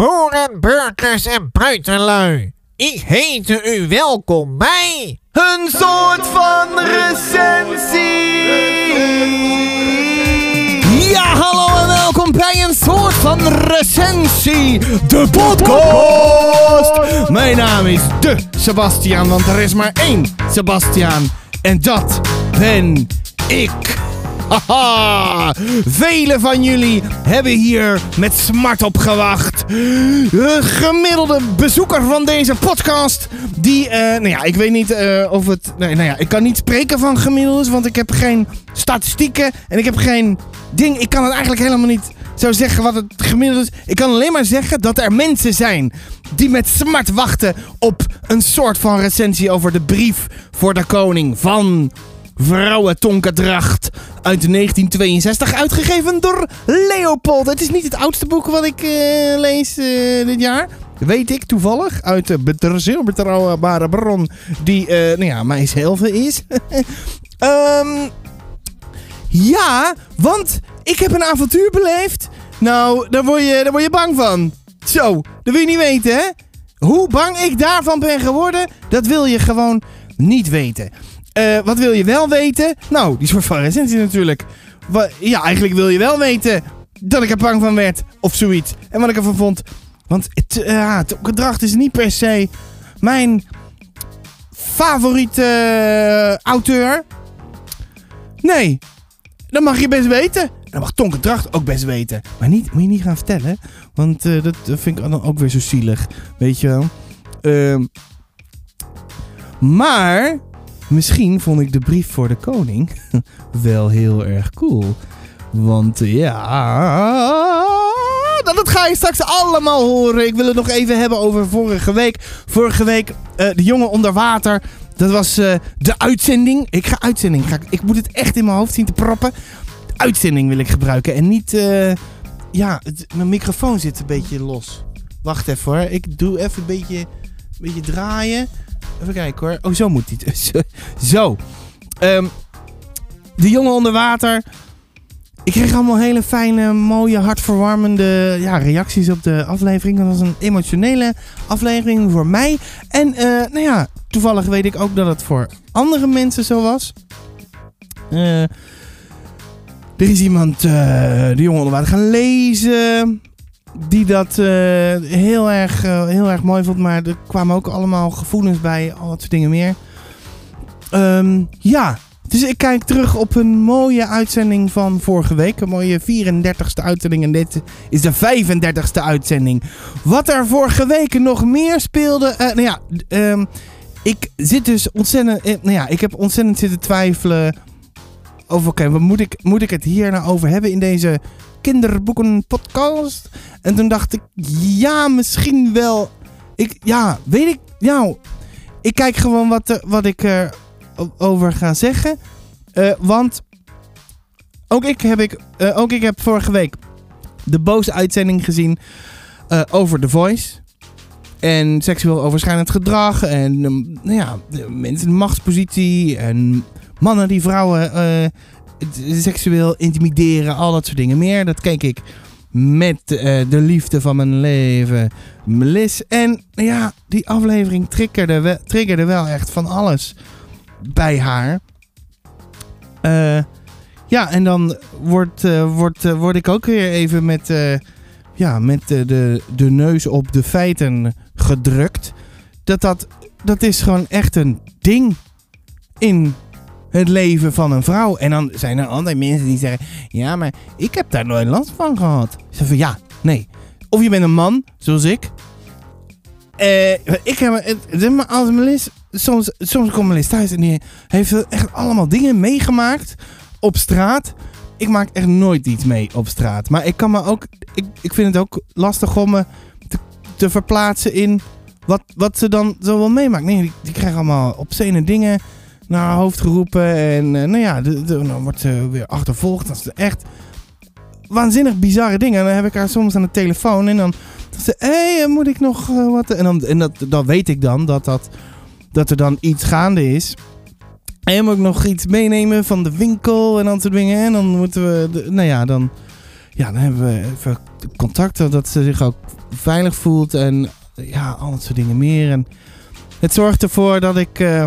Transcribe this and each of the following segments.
Boeren, burgers en buitenlui. Ik heet u welkom bij... Een soort van recensie. Ja, hallo en welkom bij een soort van recensie, de podcast. Mijn naam is de Sebastian, want er is maar één Sebastian. En dat ben ik. Velen van jullie hebben hier met smart op gewacht. De gemiddelde bezoeker van deze podcast. Die, eh, nou ja, ik weet niet eh, of het. Nee, nou ja, ik kan niet spreken van gemiddeldes, want ik heb geen statistieken en ik heb geen ding. Ik kan het eigenlijk helemaal niet zo zeggen wat het gemiddelde is. Ik kan alleen maar zeggen dat er mensen zijn die met smart wachten op een soort van recensie over de brief voor de koning van Vrouwentonkendracht uit 1962, uitgegeven door Leopold. Het is niet het oudste boek wat ik eh, lees eh, dit jaar. Weet ik toevallig uit de zeer betrouwbare bron die, eh, nou ja, mijzelf is. Ehm ja, want ik heb een avontuur beleefd. Nou, daar word je, daar word je bang van. Zo, dat wil je niet weten, hè? Hoe bang ik daarvan ben geworden, dat wil je gewoon niet weten. Eh, wat wil je wel weten? Nou, die soort van recensie natuurlijk. Ja, eigenlijk wil je wel weten dat ik er bang van werd. Of zoiets. En wat ik ervan vond. Want het, ja, het gedrag is niet per se mijn favoriete eh, auteur. Nee, dat mag je best weten. Dat mag Tonke Dracht ook best weten. Maar niet, moet je niet gaan vertellen. Want dat, dat vind ik dan ook weer zo zielig. Weet je wel. Ehm, maar misschien vond ik de brief voor de koning wel heel erg cool. Want eh, ja. Dat, dat ga je straks allemaal horen. Ik wil het nog even hebben over vorige week. Vorige week, eh, de jongen onder water. Dat was eh, de uitzending. Ik ga uitzending. Ik- ik moet het echt in mijn hoofd zien te proppen. Uitzending wil ik gebruiken. En niet. ja, mijn microfoon zit een beetje los. Wacht even hoor. Ik doe even een beetje, een beetje draaien. Even kijken hoor. Oh, zo moet hij. Zo. Ehm, de jongen onder water. Ik kreeg allemaal hele fijne, mooie, hartverwarmende ja, reacties op de aflevering. Dat was een emotionele aflevering voor mij. En eh, nou ja, toevallig weet ik ook dat het voor andere mensen zo was. Eh, er is iemand, eh, de jongen onder water, gaan lezen. Die dat eh, heel, erg, eh, heel erg mooi vond. Maar er kwamen ook allemaal gevoelens bij. Al dat soort dingen meer. Ehm, ja, dus ik kijk terug op een mooie uitzending van vorige week. Een mooie 34ste uitzending. En dit is de 35ste uitzending. Wat er vorige week nog meer speelde. eh, nou ja, ehm, ik zit dus ontzettend. nou ja, ik heb ontzettend zitten twijfelen. Over, oké, wat moet ik, moet ik het hier nou over hebben in deze kinderboeken podcast? En toen dacht ik, ja, misschien wel. Ik, ja, weet ik. Nou, ik kijk gewoon wat, er- wat ik er o- over ga zeggen. Eh, want ook ik, heb ik, eh, ook ik heb vorige week de boze uitzending gezien eh, over The Voice. En seksueel overschrijdend gedrag. En ehm, nou ja, mensen in machtspositie. En mannen die vrouwen eh, seksueel intimideren. Al dat soort dingen meer. Dat keek ik met eh, de liefde van mijn leven. Melis. En ja, die aflevering triggerde, we- triggerde wel echt van alles bij haar. Eh, ja, en dan wordt, eh, word ik ook weer even met, ja, met de, de neus op de feiten gedrukt. Dat, dat dat is gewoon echt een ding in het leven van een vrouw. En dan zijn er altijd mensen die zeggen: Ja, maar ik heb daar nooit last van gehad. Ik zeg van ja, nee. Of je bent een man, zoals ik. Eh, ik heb het, als soms, soms komt Melis thuis en die heeft echt allemaal dingen meegemaakt op straat. Ik maak echt nooit iets mee op straat. Maar ik kan me ook, ik, ik vind het ook lastig om me te, verplaatsen in wat, wat ze dan zo wel meemaakt. Nee, die, die krijgen allemaal obscene dingen naar haar hoofd geroepen. En eh, nou ja, dan wordt ze weer achtervolgd. Dat is echt waanzinnig bizarre dingen. En dan heb ik haar soms aan de telefoon en dan ze, hé, hey, moet ik nog eh, wat? En, dan, en dat, dan weet ik dan dat, dat, dat er dan iets gaande is. En moet ik nog iets meenemen van de winkel en dat soort dingen. En dan moeten we, nou ja, dan... ja, dan hebben we even contact dat ze zich ook veilig voelt en ja, al dat soort dingen meer. En het zorgt ervoor dat ik eh,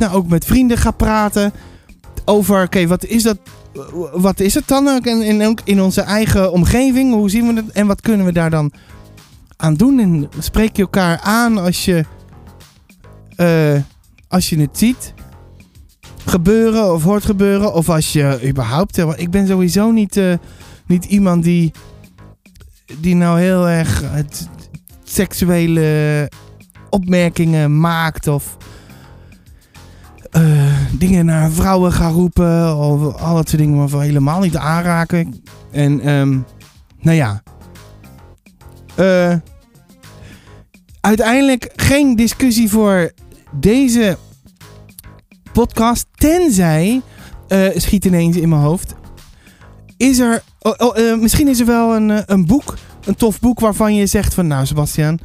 nou, ook met vrienden ga praten over, oké, wat is dat? Wat is het dan ook in, in, in onze eigen omgeving? Hoe zien we het en wat kunnen we daar dan aan doen? En spreek je elkaar aan als je, eh, als je het ziet gebeuren of hoort gebeuren? Of als je überhaupt... eh, Ik ben sowieso niet, eh, niet iemand die, die nou heel erg het, seksuele opmerkingen maakt of eh, dingen naar vrouwen gaan roepen of al dat soort dingen maar helemaal niet aanraken. En ehm, nou ja, Eh, uiteindelijk geen discussie voor deze podcast, tenzij eh, schiet ineens in mijn hoofd. Is er, oh, oh, misschien is er wel een, een boek, een tof boek waarvan je zegt van, nou Sebastian,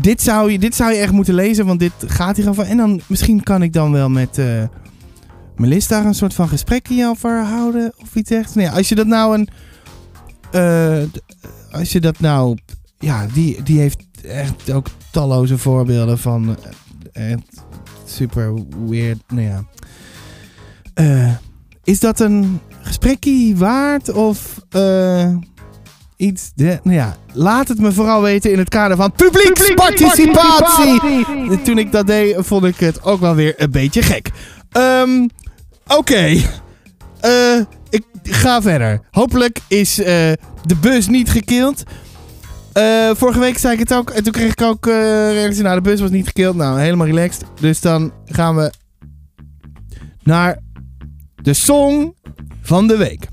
dit zou je, dit zou je echt moeten lezen, want dit gaat hier over. En dan misschien kan ik dan wel met eh Melis daar een soort van gesprekje over houden of iets echt. Nee, als je dat nou een, eh, als je dat nou, ja, die, die heeft echt ook talloze voorbeelden van echt super weird. Nou ja. Is dat een gesprekje waard of iets? De, nou ja, laat het me vooral weten in het kader van publieksparticipatie. Toen ik dat deed, vond ik het ook wel weer een beetje gek. Ehm, Oké. Eh, ik ga verder. Hopelijk is eh, de bus niet gekild. Eh, vorige week zei ik het ook. En toen kreeg ik ook reactie. Nou, de bus was niet gekild. Nou, helemaal relaxed. Dus dan gaan we naar de song van de week.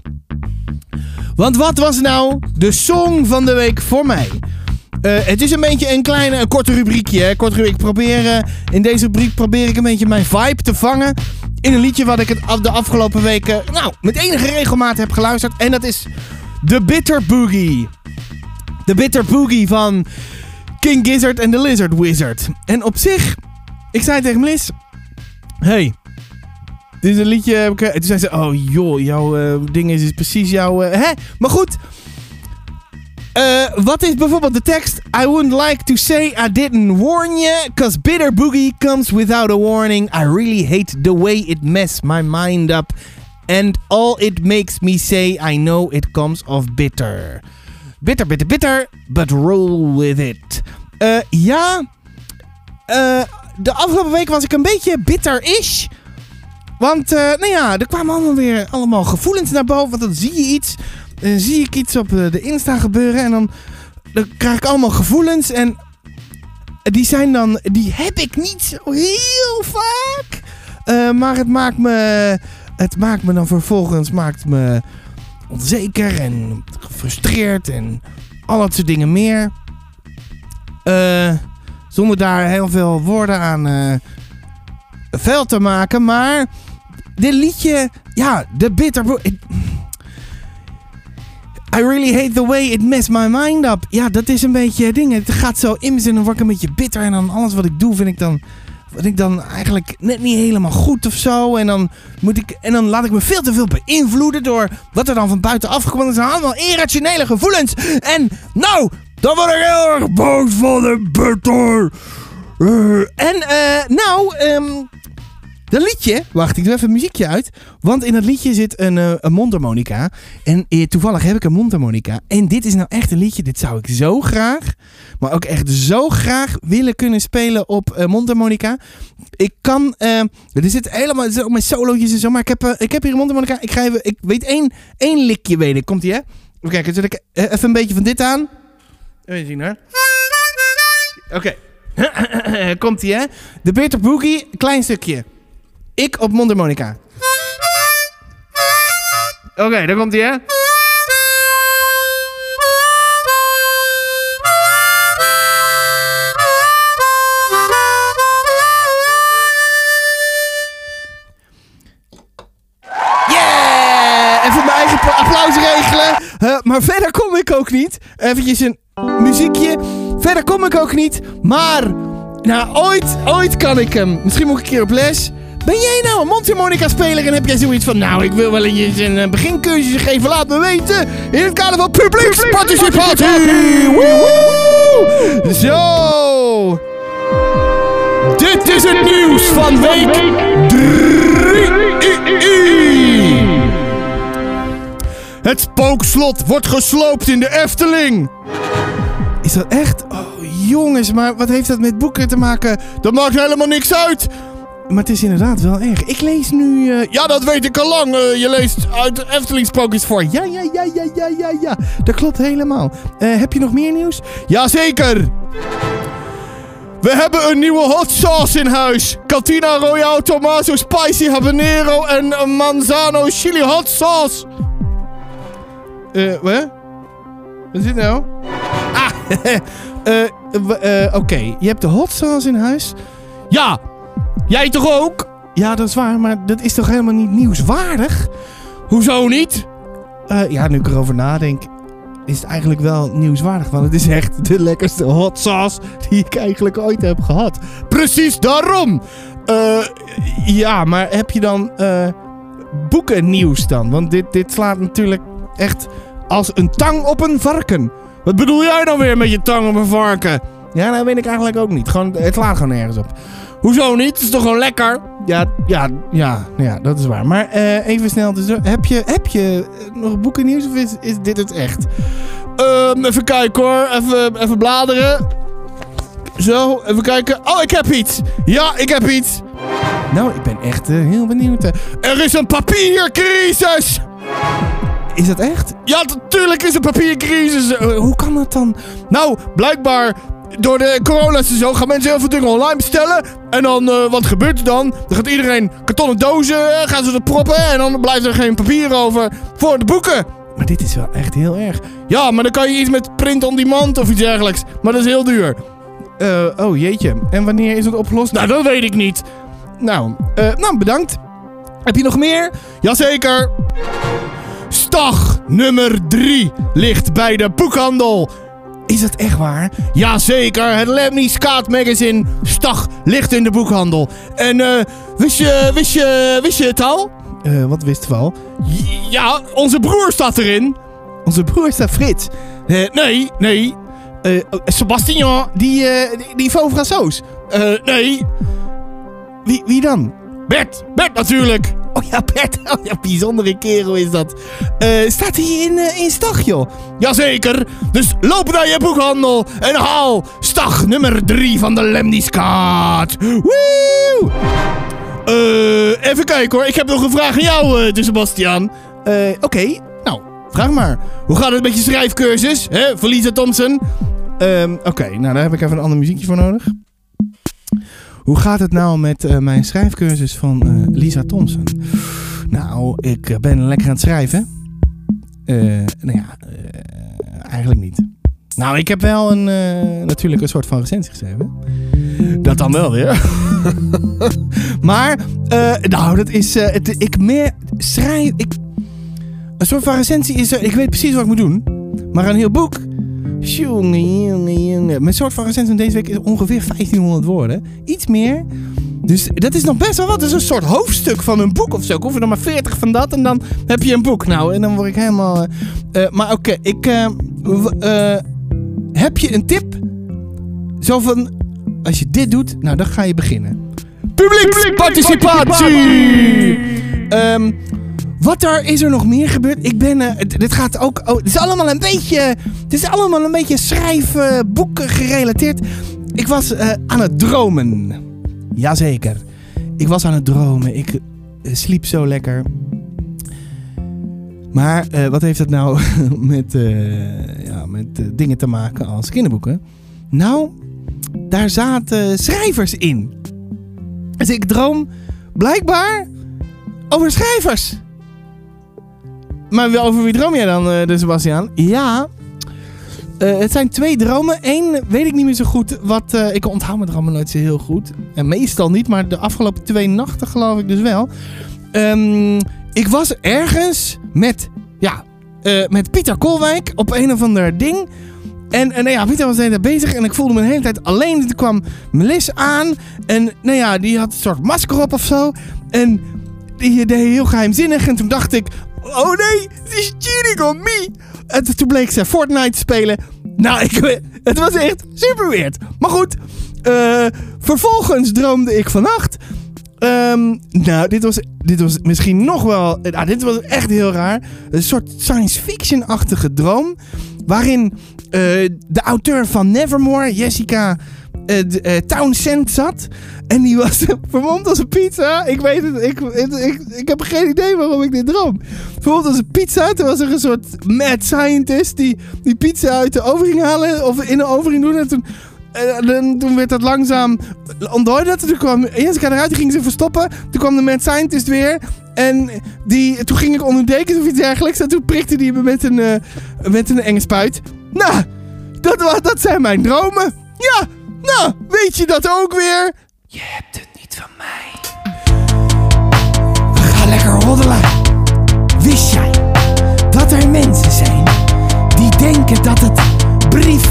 Want wat was nou de song van de week voor mij? Eh, het is een beetje een kleine, een korte rubriekje. Hè? Ik probeer, eh, in deze rubriek probeer ik een beetje mijn vibe te vangen. In een liedje wat ik het de afgelopen weken, nou, met enige regelmaat heb geluisterd. En dat is The Bitter Boogie. The Bitter Boogie van King Gizzard en The Lizard Wizard. En op zich, ik zei tegen Melis... Hey, dit is een liedje... ik, eh, Toen zei ze, oh joh, jouw eh, ding is, is precies jouw... eh, hè? Maar goed... Wat is bijvoorbeeld de tekst? I wouldn't like to say I didn't warn you, cause bitter boogie comes without a warning. I really hate the way it mess my mind up. And all it makes me say, I know it comes of bitter. Bitter, bitter, bitter, but roll with it. Ja, de afgelopen week was ik een beetje bitter-ish. Want, eh, nou ja, er kwamen allemaal weer allemaal gevoelens naar boven. Want dan zie je iets. Dan zie ik iets op eh, de Insta gebeuren. En dan, krijg ik allemaal gevoelens. En die zijn dan. Die heb ik niet zo heel vaak. Eh, maar het maakt me. Het maakt me dan vervolgens. Maakt me onzeker en gefrustreerd. En al dat soort dingen meer. Zonder daar heel veel woorden aan. eh vuil te maken. Maar dit liedje, ja, de bitter. I really hate the way it messed my mind up. Ja, dat is een beetje het ding. Het gaat zo in me en dan word ik een beetje bitter. En dan alles wat ik doe, vind ik dan, vind ik dan eigenlijk net niet helemaal goed of zo. En dan, moet ik, en dan laat ik me veel te veel beïnvloeden door wat er dan van buitenaf komt. Dat zijn allemaal irrationele gevoelens. En nou, dan word ik heel erg boos van de bitter. Eh, en eh, nou, ehm dat liedje, wacht, ik doe even een muziekje uit. Want in dat liedje zit een, eh, een mondharmonica. En eh, toevallig heb ik een mondharmonica. En dit is nou echt een liedje, dit zou ik zo graag, maar ook echt zo graag willen kunnen spelen op eh, mondharmonica. Ik kan, er zit helemaal, er ook mijn solootjes en zo, maar ik heb, ik heb hier een mondharmonica. Ik ga even, ik weet één, één likje weet ik. Komt ie hè? Even kijken, zet ik even een beetje van dit aan. Even zien hoor. Oké. Komt ie hè? De Bitter Boogie, klein stukje. Ik op mondharmonica. Oké, daar komt hij, hè? Yeah! Even mijn eigen pla- applaus regelen. Maar verder kom ik ook niet. Eventjes een muziekje. Verder kom ik ook niet. Maar, nou, ooit, ooit kan ik hem. Misschien moet ik een keer op les. Ben jij nou een mondharmonica-speler en heb jij zoiets van... Nou, ik wil wel eens een eh, begincursus geven, laat me weten. In het kader van publieksparticipatie. Woehoe! Zo. Dit is het nieuws van week 3. Het spookslot wordt gesloopt in de Efteling. Is dat echt? Oh, jongens, maar wat heeft dat met boeken te maken? Dat maakt helemaal niks uit. Maar het is inderdaad wel erg. Ik lees nu... eh, ja, dat weet ik al lang. Eh, je leest uit Efteling Sprookjes voor. Ja, ja, ja, ja, ja, ja, ja. Dat klopt helemaal. Eh, heb je nog meer nieuws? Jazeker. We hebben een nieuwe hot sauce in huis. Cantina Royale Tomato Spicy Habanero en Manzano Chili Hot Sauce. Eh, wat? Wat is dit nou? Ah, eh, oké. Je hebt de hot sauce in huis? Ja. Jij toch ook? Ja, dat is waar, maar dat is toch helemaal niet nieuwswaardig? Hoezo niet? Eh, ja, nu ik erover nadenk, is het eigenlijk wel nieuwswaardig. Want het is echt de lekkerste hot sauce die ik eigenlijk ooit heb gehad. Precies daarom! Eh, ja, maar heb je dan eh boekennieuws dan? Want dit, dit slaat natuurlijk echt als een tang op een varken. Wat bedoel jij dan weer met je tang op een varken? Ja, dat weet ik eigenlijk ook niet. Gewoon, het slaat gewoon nergens op. Hoezo niet? Het is toch gewoon lekker? Ja, ja, ja, ja dat is waar. Maar eh, even snel. Dus, heb je, heb je eh, nog boekennieuws of is, is dit het echt? Ehm, even kijken hoor. Even, even bladeren. Zo, even kijken. Oh, ik heb iets. Ja, ik heb iets. Nou, ik ben echt eh, heel benieuwd. Er is een papiercrisis! Is dat echt? Ja, natuurlijk is er papiercrisis. Hoe kan dat dan? Nou, blijkbaar door de coronaseizoen gaan mensen heel veel dingen online bestellen. En dan, eh, wat gebeurt er dan? Dan gaat iedereen kartonnen dozen, eh, gaan ze er proppen. En dan blijft er geen papier over voor de boeken. Maar dit is wel echt heel erg. Ja, maar dan kan je iets met print on demand of iets dergelijks. Maar dat is heel duur. Eh, oh jeetje. En wanneer is het opgelost? Nou, dat weet ik niet. Nou, nou bedankt. Heb je nog meer? Jazeker. Stag nummer 3 ligt bij de boekhandel. Is dat echt waar? Jazeker, het Lemmy Skaat magazine Stag ligt in de boekhandel. En eh, wist, je, wist, je, wist je het al? Eh, wat wist je al? Ja, onze broer staat erin. Onze broer staat Frits. Eh, nee, nee. Sebastian, die, die, die nee. Wie, wie dan? Bert, Bert natuurlijk. Oh ja, Bert. Oh ja, bijzondere kerel is dat. Eh, staat hij in, eh, in Stag, joh? Jazeker. Dus loop naar je boekhandel en haal Stag nummer 3 van de Lemniskaat. Woe! Eh, even kijken hoor. Ik heb nog een vraag aan jou, de Sebastian. Eh, Oké, nou, vraag maar. Hoe gaat het met je schrijfcursus, hè, Lisa Thompson? Ehm, Oké, nou daar heb ik even een ander muziekje voor nodig. Hoe gaat het nou met eh, mijn schrijfcursus van eh, Lisa Thompson? Nou, ik eh, ben lekker aan het schrijven. Nou ja, eigenlijk niet. Nou, ik heb wel een, natuurlijk een soort van recensie geschreven. Dat dan wel weer. maar, nou, dat is. ik meer schrijf. Ik, een soort van recensie is. ik weet precies wat ik moet doen. Maar een heel boek. Jongen, jongen, jongen. Mijn soort van recensie van deze week is ongeveer 1500 woorden. Iets meer. Dus dat is nog best wel wat. Dat is een soort hoofdstuk van een boek of zo. Ik hoef er nog maar 40 van dat en dan heb je een boek. Nou, en dan word ik helemaal. eh, eh, maar oké, ik. eh, heb je een tip? Zo van. Als je dit doet, nou dan ga je beginnen. Publieksparticipatie! Ehm, wat er is er nog meer gebeurd? Ik ben. eh, dit gaat ook. Oh, het is allemaal een beetje. Het is allemaal een beetje schrijven, boeken gerelateerd. Ik was eh, aan het dromen. Jazeker. Ik was aan het dromen. Ik eh, sliep zo lekker. Maar wat heeft dat nou met, ja, met dingen te maken als kinderboeken? Nou, daar zaten schrijvers in. Dus ik droom blijkbaar over schrijvers. Maar wel over wie droom jij dan, eh, de Sebastiaan? Ja, eh, het zijn twee dromen. Eén weet ik niet meer zo goed. Wat, eh, ik onthoud mijn dromen nooit zo heel goed. En meestal niet, maar de afgelopen twee nachten geloof ik dus wel. Ehm, ik was ergens met, ja, met Pieter Kolwijk op een of ander ding. En, en nou ja, Pieter was de hele tijd bezig en ik voelde me de hele tijd alleen. Toen kwam Melis aan en nou ja, die had een soort masker op of zo. En die deed heel geheimzinnig en toen dacht ik, oh nee, she's cheating on me. En toen bleek ze Fortnite te spelen. Nou, ik, het was echt super weird. Maar goed, eh, vervolgens droomde ik vannacht. Ehm, nou, dit was, dit was misschien nog wel. Nou, dit was echt heel raar. Een soort science fiction-achtige droom. Waarin eh, de auteur van Nevermore, Jessica eh, d- eh, Townsend, zat. En die was vermomd als een pizza. Ik weet het, ik, ik, ik, heb geen idee waarom ik dit droom. Vermomd als een pizza. Toen was er een soort mad scientist die die pizza uit de oven ging halen. Of in de oven ging doen. En toen en dan- toen werd dat langzaam ontdooid. dat. Toen kwam Jessica eruit, die ging ze verstoppen. Toen kwam de mad scientist weer. En die, toen ging ik onder dekens of iets dergelijks. En toen prikte die me met een, eh, met een enge spuit. Nou, dat, dat zijn mijn dromen. Ja, nou, weet je dat ook weer? Je hebt het niet van mij. We gaan lekker roddelen. Wist jij dat er mensen zijn die denken dat het brief,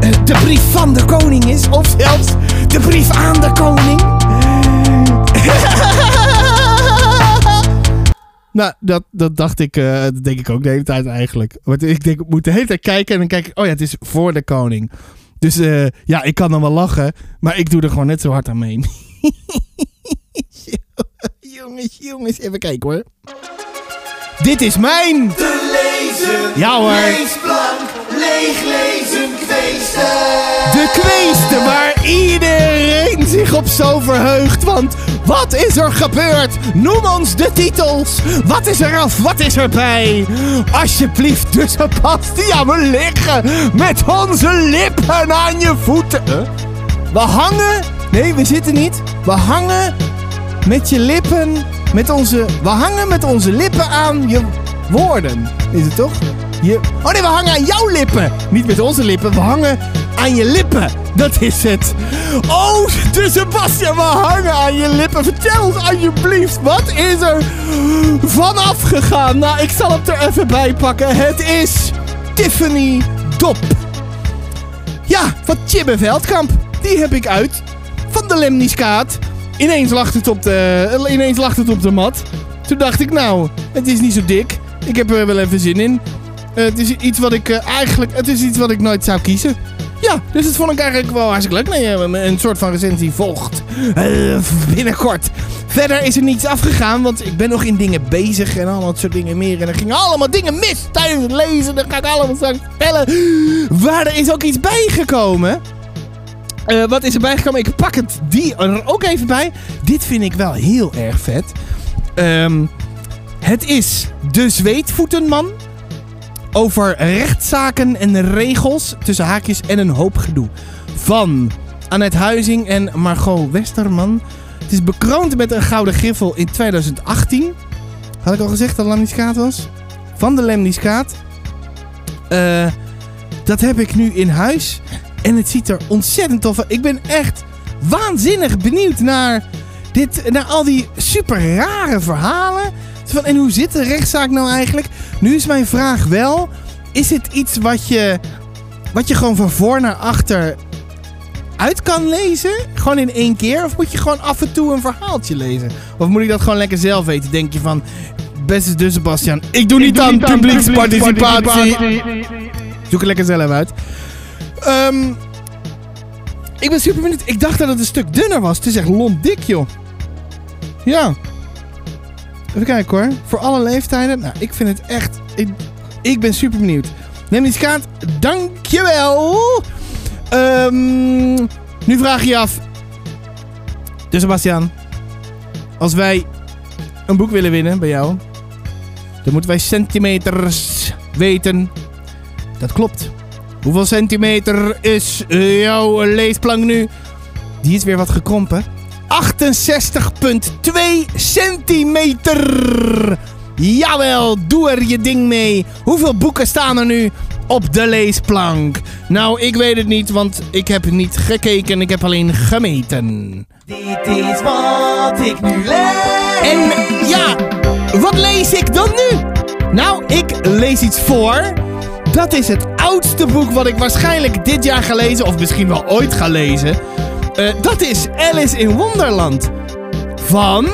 eh, de brief van de koning is, of zelfs de brief aan de koning? nou, dat, dat dacht ik, eh, dat denk ik ook de hele tijd eigenlijk. Want ik denk, ik moet de hele tijd kijken en dan kijk ik, oh ja, het is voor de koning. Dus eh, ja, ik kan dan wel lachen, maar ik doe er gewoon net zo hard aan mee. jongens, jongens, even kijken hoor. Dit is mijn... Te lezen, Ja hoor. leesplank, leeglezen, kweesten. De kweesten waar iedereen zich op zo verheugt. Want wat is er gebeurd? Noem ons de titels. Wat is er af? Wat is erbij? Alsjeblieft, dus Sebastian, we liggen met onze lippen aan je voeten. We hangen... Nee, we zitten niet. We hangen met je lippen... Met onze... We hangen met onze lippen aan je woorden. Is het toch? Je... Oh nee, we hangen aan jouw lippen. Niet met onze lippen, we hangen aan je lippen. Dat is het. Oh, de Sebastian, we hangen aan je lippen. Vertel ons alsjeblieft, wat is er vanaf gegaan? Nou, ik zal het er even bij pakken. Het is Tiffany Dop. Ja, van Tjibbe Veldkamp. Die heb ik uit. Van de Lemniskaat. Ineens lag het op de, ineens lag het op de mat. Toen dacht ik, nou, het is niet zo dik. Ik heb er wel even zin in. Eh, het is iets wat ik eh, eigenlijk, het is iets wat ik nooit zou kiezen. Ja, dus dat vond ik eigenlijk wel hartstikke leuk. Nee, eh, een soort van recensie volgt binnenkort. Verder is er niets afgegaan, want ik ben nog in dingen bezig en allemaal dat soort dingen meer. En er gingen allemaal dingen mis tijdens het lezen. Dat ga ik allemaal straks vertellen. Maar er is ook iets bijgekomen. Wat is er bijgekomen? Ik pak het die er ook even bij. Dit vind ik wel heel erg vet. Ehm, het is De Zweetvoetenman. Over rechtszaken en regels tussen haakjes en een hoop gedoe. Van Annette Huizing en Margot Westerman. Het is bekroond met een gouden griffel in 2018. Had ik al gezegd dat Lemniskaat was? Van de Lemniskaat. Eh dat heb ik nu in huis. En het ziet er ontzettend tof uit. Ik ben echt waanzinnig benieuwd naar, dit, naar al die super rare verhalen. Van, en hoe zit de rechtszaak nou eigenlijk? Nu is mijn vraag wel: is het iets wat je, wat je gewoon van voor naar achter uit kan lezen? Gewoon in één keer? Of moet je gewoon af en toe een verhaaltje lezen? Of moet ik dat gewoon lekker zelf weten? Denk je van, beste dus Sebastian, ik doe niet aan publieksparticipatie. Zoek het lekker zelf uit. Ehm, ik ben super benieuwd. Ik dacht dat het een stuk dunner was. Het is echt lont dik, joh. Ja. Even kijken hoor. Voor alle leeftijden. Nou, ik vind het echt... Ik, ben super benieuwd. Neem die kaart. Dankjewel. Ehm, nu vraag je je af. Dus Sebastian. Als wij een boek willen winnen bij jou. Dan moeten wij centimeters weten. Dat klopt. Hoeveel centimeter is jouw leesplank nu? Die is weer wat gekrompen. 68,2 centimeter. Jawel, doe er je ding mee. Hoeveel boeken staan er nu op de leesplank? Nou, ik weet het niet, want ik heb niet gekeken. Ik heb alleen gemeten. Dit is wat ik nu lees. En ja, wat lees ik dan nu? Nou, ik lees iets voor. Dat is het oudste boek wat ik waarschijnlijk dit jaar ga lezen, of misschien wel ooit ga lezen. Eh, dat is Alice in Wonderland. Van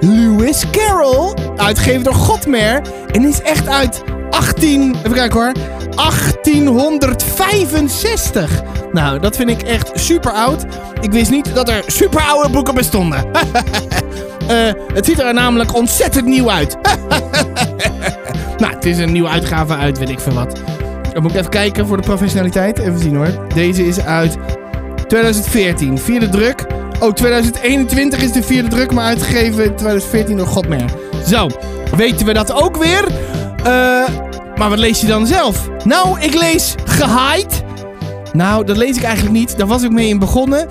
Lewis Carroll. Uitgegeven door Godmer. En is echt uit 18... Even kijken hoor. 1865. Nou, dat vind ik echt super oud. Ik wist niet dat er super oude boeken bestonden. Eh, het ziet er namelijk ontzettend nieuw uit. nou, het is een nieuwe uitgave uit, weet ik veel wat. Dan moet ik even kijken voor de professionaliteit. Even zien hoor. Deze is uit 2014. Vierde druk. Oh, 2021 is de vierde druk, maar uitgegeven in 2014 door Godmer. Zo, weten we dat ook weer. Eh, maar wat lees je dan zelf? Nou, ik lees Gehaaid. Nou, dat lees ik eigenlijk niet. Daar was ik mee in begonnen.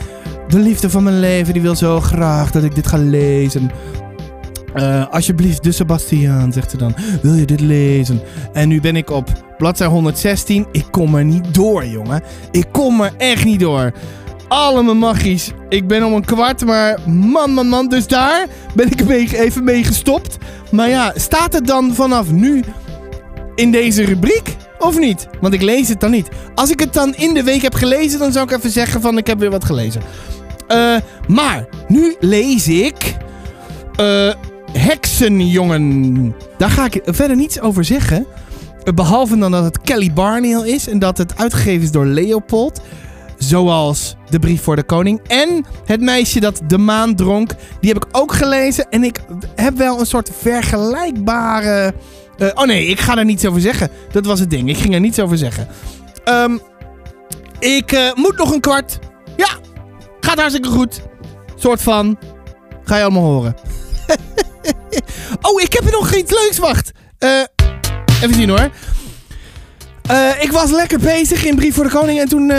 De liefde van mijn leven, die wil zo graag dat ik dit ga lezen. Eh, alsjeblieft, de Sebastiaan, zegt ze dan. Wil je dit lezen? En nu ben ik op bladzijde 116. Ik kom er niet door, jongen. Ik kom er echt niet door. Allemaal magisch. Ik ben om een kwart, maar man, man, man. Dus daar ben ik even mee gestopt. Maar ja, staat het dan vanaf nu in deze rubriek? Of niet? Want ik lees het dan niet. Als ik het dan in de week heb gelezen, dan zou ik even zeggen van ik heb weer wat gelezen. Eh, maar nu lees ik eh Heksenjongen. Daar ga ik verder niets over zeggen. Eh, Behalve dan dat het Kelly Barnhill is en dat het uitgegeven is door Leopold. Zoals De Brief voor de Koning. En Het meisje dat de maan dronk. Die heb ik ook gelezen. En ik heb wel een soort vergelijkbare... eh, oh nee, ik ga er niets over zeggen. Dat was het ding. Ik ging er niets over zeggen. Ehm, ik eh, moet nog een kwart. Ja, gaat hartstikke goed. Soort van. Ga je allemaal horen. oh, ik heb er nog iets leuks. Wacht. Eh, even zien hoor. Eh, ik was lekker bezig in Brief voor de Koning. En toen eh,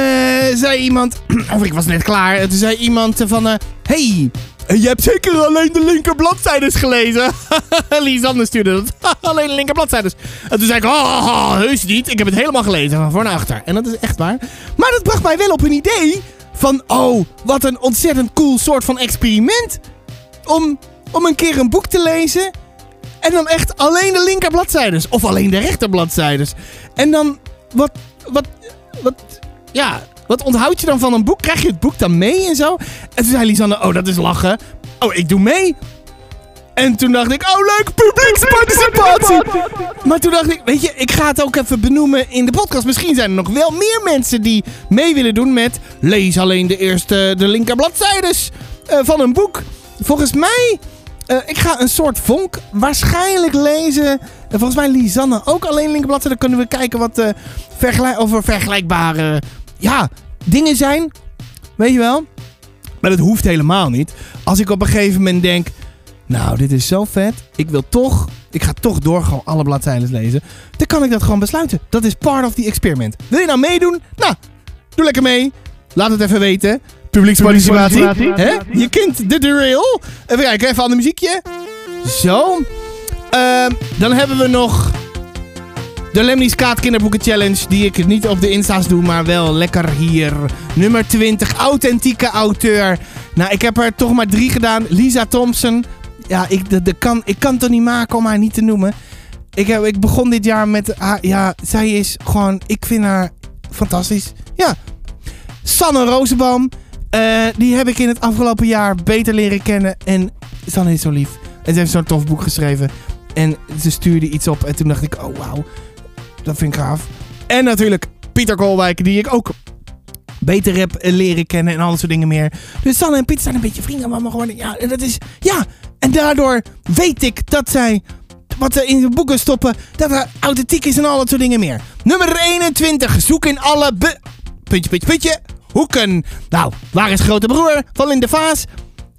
zei iemand. of ik was net klaar. En toen zei iemand van. eh, hey, je hebt zeker alleen de linker bladzijdes gelezen. Lisanne stuurde dat. alleen de linker bladzijdes. En toen zei ik. Oh, oh, heus niet. Ik heb het helemaal gelezen. Van voor naar achter. En dat is echt waar. Maar dat bracht mij wel op een idee. Van. Oh, wat een ontzettend cool soort van experiment. Om, om een keer een boek te lezen. En dan echt alleen de linker bladzijdes. Of alleen de rechter bladzijdes. En dan, wat, wat, wat, ja, wat onthoud je dan van een boek? Krijg je het boek dan mee en zo? En toen zei Lisanne, oh, dat is lachen. Oh, ik doe mee. En toen dacht ik, oh leuk, publieksparticipatie. Maar toen dacht ik, weet je, ik ga het ook even benoemen in de podcast. Misschien zijn er nog wel meer mensen die mee willen doen met... Lees alleen de eerste, de linker bladzijdes eh, van een boek. Volgens mij... eh, ik ga een soort vonk waarschijnlijk lezen. En volgens mij Lisanne ook alleen linkerbladzijde. Dan kunnen we kijken wat eh vergelijk of er vergelijkbare ja, dingen zijn. Weet je wel? Maar dat hoeft helemaal niet. Als ik op een gegeven moment denk... Nou, dit is zo vet. Ik wil toch... Ik ga toch door gewoon alle bladzijden lezen. Dan kan ik dat gewoon besluiten. Dat is part of the experiment. Wil je nou meedoen? Nou, doe lekker mee. Laat het even weten. Publieksparticipatie. Hè? Je kent de derail. Even kijken, even aan de muziekje. Zo. Ehm, dan hebben we nog de Lemnies Kaat Kinderboeken Challenge. Die ik niet op de Insta's doe, maar wel lekker hier. Nummer 20, authentieke auteur. Nou, ik heb er toch maar drie gedaan. Lisa Thompson. Ja, ik, de, de kan, ik kan het toch niet maken om haar niet te noemen. Ik, heb, ik begon dit jaar met haar. Ja, zij is gewoon. Ik vind haar fantastisch. Ja. Sanne Rozenboom. Eh, die heb ik in het afgelopen jaar beter leren kennen. En is zo lief. En ze heeft zo'n tof boek geschreven. En ze stuurde iets op. En toen dacht ik, oh wauw. Dat vind ik gaaf. En natuurlijk Pieter Koolwijk, die ik ook beter heb eh, leren kennen en al dat soort dingen meer. Dus Sanne en Pieter zijn een beetje vrienden, maar gewoon, ja, en dat is, ja. En daardoor weet ik dat zij, wat ze in de boeken stoppen, dat er authentiek is en al dat soort dingen meer. Nummer 21, zoek in alle. Puntje, puntje, puntje. Hoeken. Nou, waar is grote broer? Van Linde Vaas.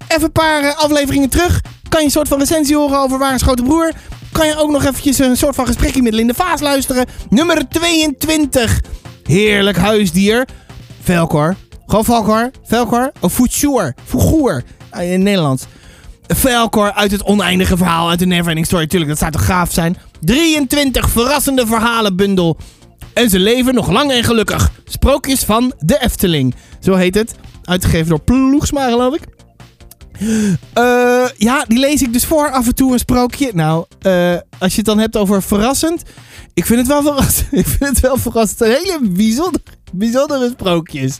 Even een paar eh, afleveringen terug. Kan je een soort van recensie horen over Waar is grote broer? Kan je ook nog eventjes een soort van gesprekje met Linde Vaas luisteren. Nummer 22. Heerlijk huisdier. Velcor. Gewoon Velcor. Velcor. Of Fouchour. Fouchour. In het Nederlands. Velcor uit het oneindige verhaal uit de Neverending Story. Tuurlijk, dat zou toch gaaf zijn. 23 verrassende verhalenbundel. En ze leven nog lang en gelukkig. Sprookjes van de Efteling. Zo heet het. Uitgegeven door Ploegsma, geloof ik. Eh, ja, die lees ik dus voor af en toe een sprookje. Nou, eh, als je het dan hebt over verrassend. Ik vind het wel verrassend. Ik vind het wel verrassend. Hele bijzonder, bijzondere sprookjes.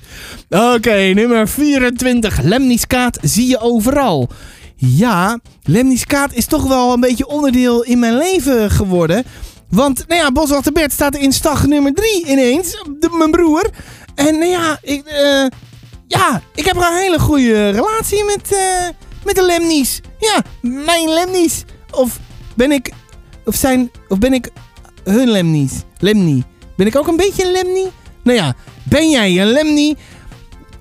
Oké, nummer 24. Lemniskaat zie je overal. Ja, Lemniskaat is toch wel een beetje onderdeel in mijn leven geworden. Want, nou ja, Boswachter Bert staat in stag nummer 3 ineens. Mijn broer. En, nou ja, ik, eh, ja, ik heb een hele goede relatie met, eh, met de Lemnies. Ja, mijn Lemnies. Of ben ik, of zijn, of ben ik hun Lemnies? Lemnie. Ben ik ook een beetje een Lemnie? Nou ja, ben jij een Lemnie?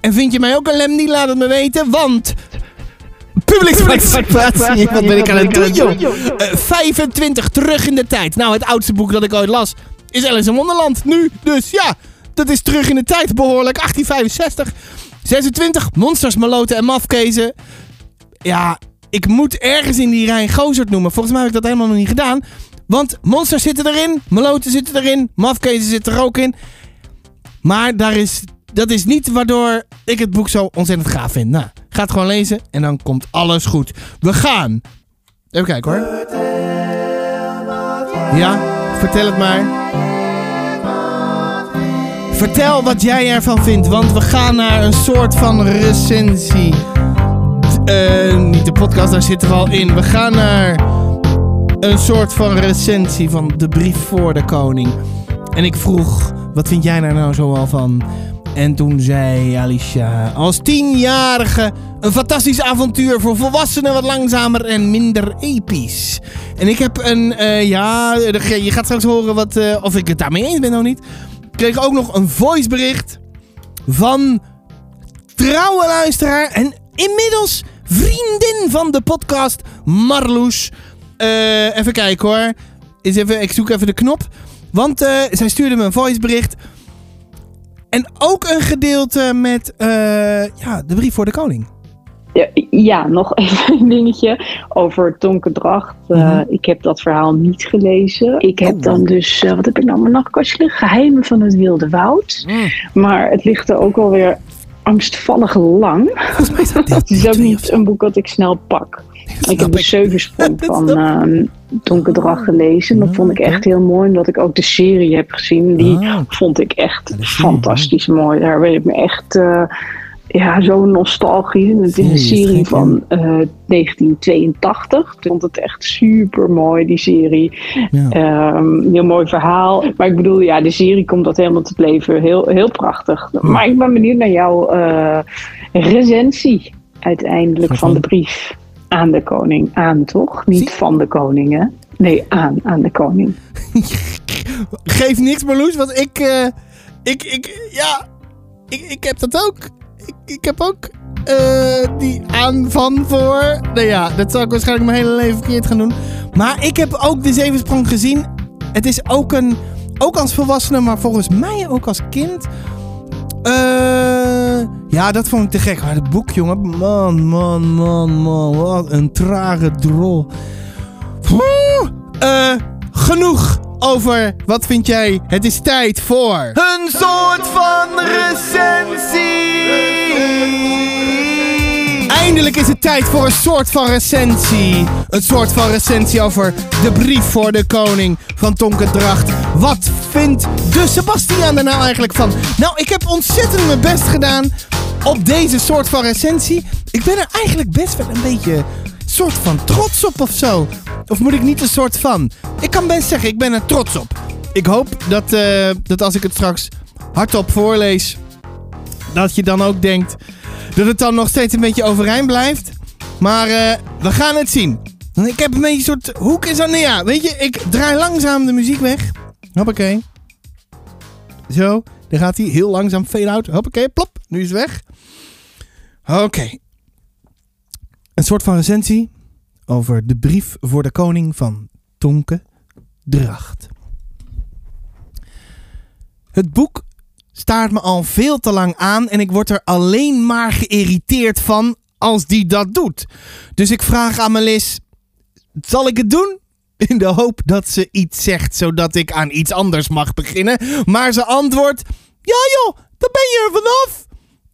En vind je mij ook een Lemnie? Laat het me weten, want... Publieksparticipatie, wat ben ik aan het doen, joh? Eh, 25 terug in de tijd. Nou, het oudste boek dat ik ooit las is Alice in Wonderland. Nu, dus ja, dat is terug in de tijd behoorlijk. 1865. 26, Monsters, Maloten en Mafkezen. Ja, ik moet ergens in die rij Gozert noemen. Volgens mij heb ik dat helemaal nog niet gedaan. Want Monsters zitten erin, Maloten zitten erin, Mafkezen zit er ook in. Maar daar is, dat is niet waardoor ik het boek zo ontzettend gaaf vind. Nou, ga het gewoon lezen en dan komt alles goed. We gaan. Even kijken hoor. Ja, vertel het maar. Vertel wat jij ervan vindt, want we gaan naar een soort van recensie. Eh, niet de podcast, daar zitten we al in. We gaan naar een soort van recensie van de brief voor de koning. En ik vroeg, wat vind jij daar nou zo al van? En toen zei Alicia, als tienjarige een fantastisch avontuur voor volwassenen wat langzamer en minder episch. En ik heb een, eh, ja, je gaat straks horen wat, eh, of ik het daarmee eens ben of niet. Ik kreeg ook nog een voicebericht van trouwe luisteraar en inmiddels vriendin van de podcast, Marloes. Eh, even kijken hoor. Eens even, ik zoek even de knop. Want zij stuurde me een voicebericht. En ook een gedeelte met eh, ja, de brief voor de koning. Ja, ja, nog even een dingetje over Tonke Dracht. Eh, Mhm. Ik heb dat verhaal niet gelezen. Ik heb Oh. dan dus, eh, wat heb ik nou mijn nachtkastje liggen? Geheimen van het Wilde Woud. Maar het ligt er ook alweer angstvallig lang. Is dat Het is ook niet een boek dat ik snel pak. Ik heb de Zeugensprong Dat van Dracht gelezen. Dat vond ik echt heel mooi, omdat ik ook de serie heb gezien. Die Ah. vond ik echt fantastisch mooi. Daar ben ik me echt eh, ja, zo nostalgisch. Het is een serie van eh, 1982. Ik vond het echt super mooi, die serie. Ja. Ehm, heel mooi verhaal. Maar ik bedoel, ja, de serie komt dat helemaal te leven. Heel, heel prachtig. Maar ik ben benieuwd naar jouw eh, recensie uiteindelijk van- de brief aan de koning. Aan toch? Niet Zie- van de koning, hè? Nee, aan, aan de koning. Geef niks, Marloes, want ik, eh, ik, ik, ja, ik, ik heb dat ook. Ik, ik heb ook eh, die aan van voor. Nou ja, dat zal ik waarschijnlijk mijn hele leven verkeerd gaan doen. Maar ik heb ook de Zevensprong gezien. Het is ook een, ook als volwassene, maar volgens mij ook als kind. Eh, ja, dat vond ik te gek. Maar het boek, jongen. Man, man, man, man. Wat een trage drol. Eh, genoeg over wat vind jij. Het is tijd voor. Een soort van recensie. Eindelijk is het tijd voor een soort van recensie. Een soort van recensie over de brief voor de koning van Tonke Dracht. Wat vindt de Sebastiaan er nou eigenlijk van? Nou, ik heb ontzettend mijn best gedaan op deze soort van recensie. Ik ben er eigenlijk best wel een beetje soort van trots op of zo. Of moet ik niet een soort van? Ik kan best zeggen, ik ben er trots op. Ik hoop dat, eh, dat als ik het straks hardop voorlees, dat je dan ook denkt dat het dan nog steeds een beetje overeind blijft. Maar eh, we gaan het zien. Ik heb een beetje een soort hoek en zo. Nee, ja, weet je, ik draai langzaam de muziek weg. Hoppakee. Zo, daar gaat hij heel langzaam fade-out. Hoppakee, plop, nu is het weg. Oké. Een soort van recensie over de brief voor de koning van Tonke Dracht. Het boek staart me al veel te lang aan en ik word er alleen maar geïrriteerd van als die dat doet. Dus ik vraag aan Melis, zal ik het doen? In de hoop dat ze iets zegt, zodat ik aan iets anders mag beginnen. Maar ze antwoordt, ja joh, daar ben je er vanaf.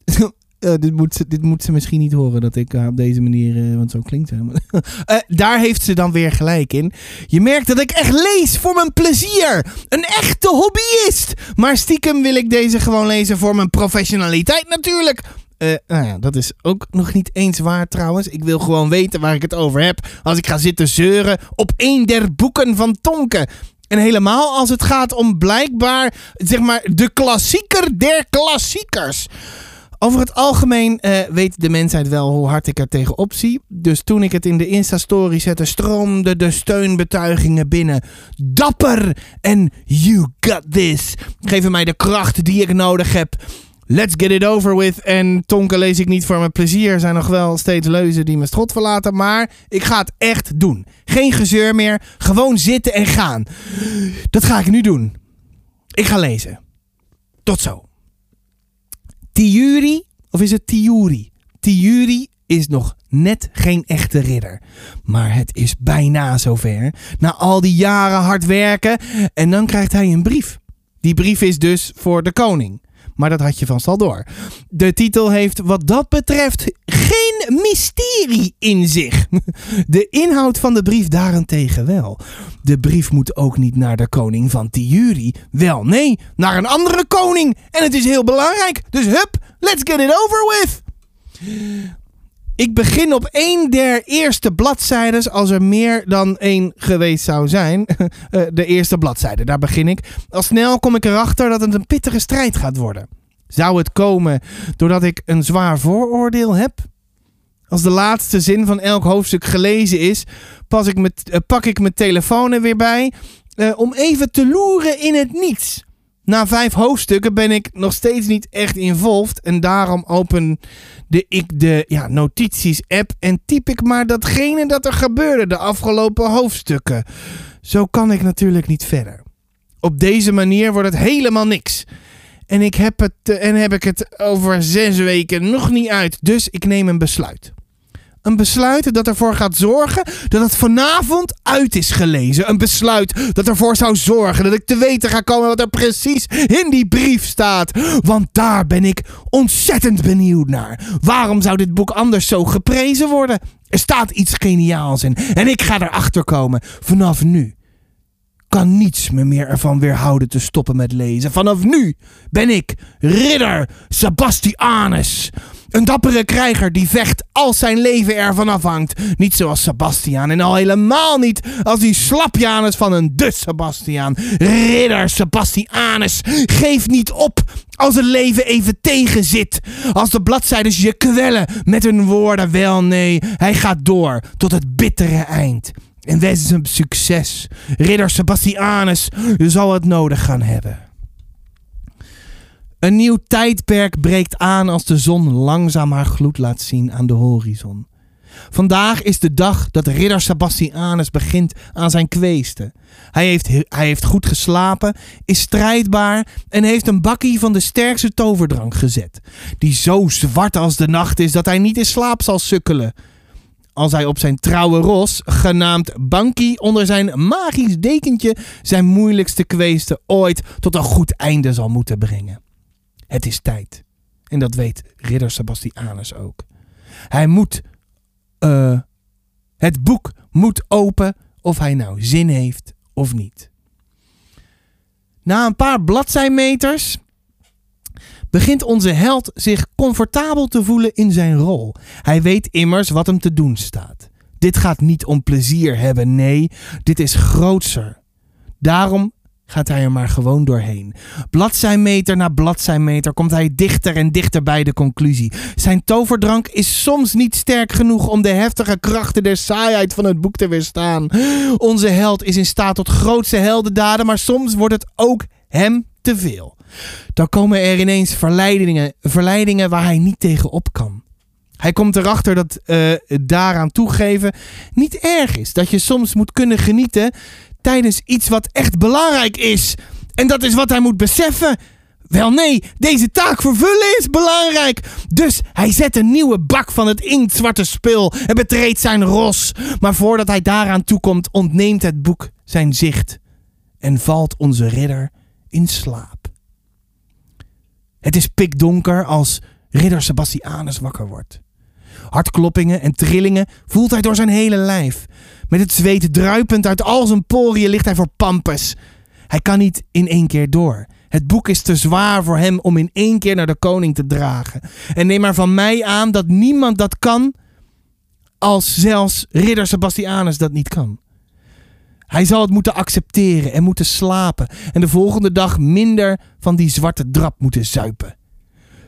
Eh, dit, moet ze, dit moet ze misschien niet horen dat ik eh, op deze manier, eh, want zo klinkt. Eh, daar heeft ze dan weer gelijk in. Je merkt dat ik echt lees voor mijn plezier. Een echte hobbyist. Maar stiekem wil ik deze gewoon lezen voor mijn professionaliteit natuurlijk. Eh, nou ja, dat is ook nog niet eens waar trouwens. Ik wil gewoon weten waar ik het over heb. Als ik ga zitten zeuren op één der boeken van Tonken. En helemaal als het gaat om blijkbaar, zeg maar, de klassieker der klassiekers. Over het algemeen eh, weet de mensheid wel hoe hard ik er tegenop zie. Dus toen ik het in de Insta-story zette, stroomden de steunbetuigingen binnen. Dapper en you got this. Geven mij de kracht die ik nodig heb. Let's get it over with. En tonken lees ik niet voor mijn plezier. Er zijn nog wel steeds leuzen die mijn strot verlaten. Maar ik ga het echt doen. Geen gezeur meer. Gewoon zitten en gaan. Dat ga ik nu doen. Ik ga lezen. Tot zo. Tiuri, of is het Tiuri? Tiuri is nog net geen echte ridder. Maar het is bijna zover. Na al die jaren hard werken. En dan krijgt hij een brief. Die brief is dus voor de koning. Maar dat had je vast al door. De titel heeft wat dat betreft geen mysterie in zich. De inhoud van de brief daarentegen wel. De brief moet ook niet naar de koning van Tiuri. Wel nee, naar een andere koning. En het is heel belangrijk. Dus hup, let's get it over with. Ik begin op één der eerste bladzijdes, als er meer dan één geweest zou zijn. Eh, de eerste bladzijde, daar begin ik. Al snel kom ik erachter dat het een pittige strijd gaat worden. Zou het komen doordat ik een zwaar vooroordeel heb? Als de laatste zin van elk hoofdstuk gelezen is, ik met, eh, pak ik mijn telefoon er weer bij eh, om even te loeren in het niets. Na vijf hoofdstukken ben ik nog steeds niet echt involved en daarom opende ik de ja, notities-app en typ ik maar datgene dat er gebeurde de afgelopen hoofdstukken. Zo kan ik natuurlijk niet verder. Op deze manier wordt het helemaal niks. En, ik heb het, eh, en heb ik het over zes weken nog niet uit. Dus ik neem een besluit. Een besluit dat ervoor gaat zorgen dat het vanavond uit is gelezen. Een besluit dat ervoor zou zorgen dat ik te weten ga komen wat er precies in die brief staat. Want daar ben ik ontzettend benieuwd naar. Waarom zou dit boek anders zo geprezen worden? Er staat iets geniaals in en ik ga erachter komen vanaf nu kan niets me meer ervan weerhouden te stoppen met lezen. Vanaf nu ben ik ridder Sebastianus. Een dappere krijger die vecht als zijn leven ervan afhangt. Niet zoals Sebastian en al helemaal niet als die slapjanus van een de Sebastian. Ridder Sebastianus, geef niet op als het leven even tegenzit. Als de bladzijden je kwellen met hun woorden. Wel nee, hij gaat door tot het bittere eind. En wees een succes. Ridder Sebastianus zal het nodig gaan hebben. Een nieuw tijdperk breekt aan als de zon langzaam haar gloed laat zien aan de horizon. Vandaag is de dag dat ridder Sebastianus begint aan zijn kweesten. Hij heeft, hij heeft goed geslapen, is strijdbaar en heeft een bakkie van de sterkste toverdrank gezet. Die zo zwart als de nacht is dat hij niet in slaap zal sukkelen als hij op zijn trouwe ros, genaamd Banky, onder zijn magisch dekentje zijn moeilijkste kweesten ooit tot een goed einde zal moeten brengen. Het is tijd. En dat weet ridder Sebastianus ook. Hij moet, eh, het boek moet open of hij nou zin heeft of niet. Na een paar bladzijmeters begint onze held zich comfortabel te voelen in zijn rol. Hij weet immers wat hem te doen staat. Dit gaat niet om plezier hebben, nee, dit is grootser. Daarom gaat hij er maar gewoon doorheen. Bladzijmeter na bladzijmeter komt hij dichter en dichter bij de conclusie. Zijn toverdrank is soms niet sterk genoeg om de heftige krachten der saaiheid van het boek te weerstaan. Onze held is in staat tot grootste heldendaden, maar soms wordt het ook hem te veel. Dan komen er ineens verleidingen, verleidingen waar hij niet tegen op kan. Hij komt erachter dat uh, daaraan toegeven niet erg is. Dat je soms moet kunnen genieten tijdens iets wat echt belangrijk is. En dat is wat hij moet beseffen. Wel nee, deze taak vervullen is belangrijk. Dus hij zet een nieuwe bak van het inktzwarte spul en betreedt zijn ros. Maar voordat hij daaraan toekomt, ontneemt het boek zijn zicht en valt onze ridder in slaap. Het is pikdonker als ridder Sebastianus wakker wordt. Hartkloppingen en trillingen voelt hij door zijn hele lijf. Met het zweet druipend uit al zijn poriën ligt hij voor Pampus. Hij kan niet in één keer door. Het boek is te zwaar voor hem om in één keer naar de koning te dragen. En neem maar van mij aan dat niemand dat kan, als zelfs ridder Sebastianus dat niet kan. Hij zal het moeten accepteren en moeten slapen en de volgende dag minder van die zwarte drap moeten zuipen.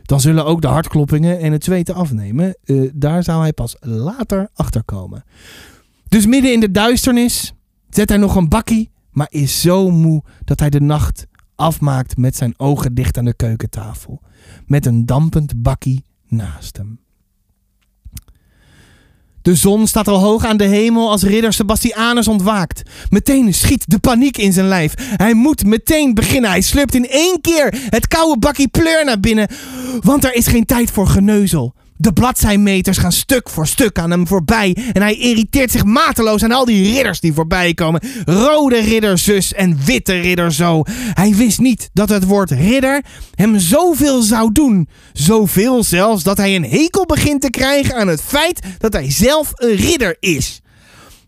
Dan zullen ook de hartkloppingen en het zweten afnemen. Eh, daar zou hij pas later achter komen. Dus midden in de duisternis zet hij nog een bakkie, maar is zo moe dat hij de nacht afmaakt met zijn ogen dicht aan de keukentafel. Met een dampend bakkie naast hem. De zon staat al hoog aan de hemel als ridder Sebastianus ontwaakt. Meteen schiet de paniek in zijn lijf. Hij moet meteen beginnen. Hij slurpt in één keer het koude bakkie pleur naar binnen. Want er is geen tijd voor geneuzel. De bladzijmeters gaan stuk voor stuk aan hem voorbij. En hij irriteert zich mateloos aan al die ridders die voorbij komen. Rode ridder zus en witte ridder zo. Hij wist niet dat het woord ridder hem zoveel zou doen. Zoveel zelfs dat hij een hekel begint te krijgen aan het feit dat hij zelf een ridder is.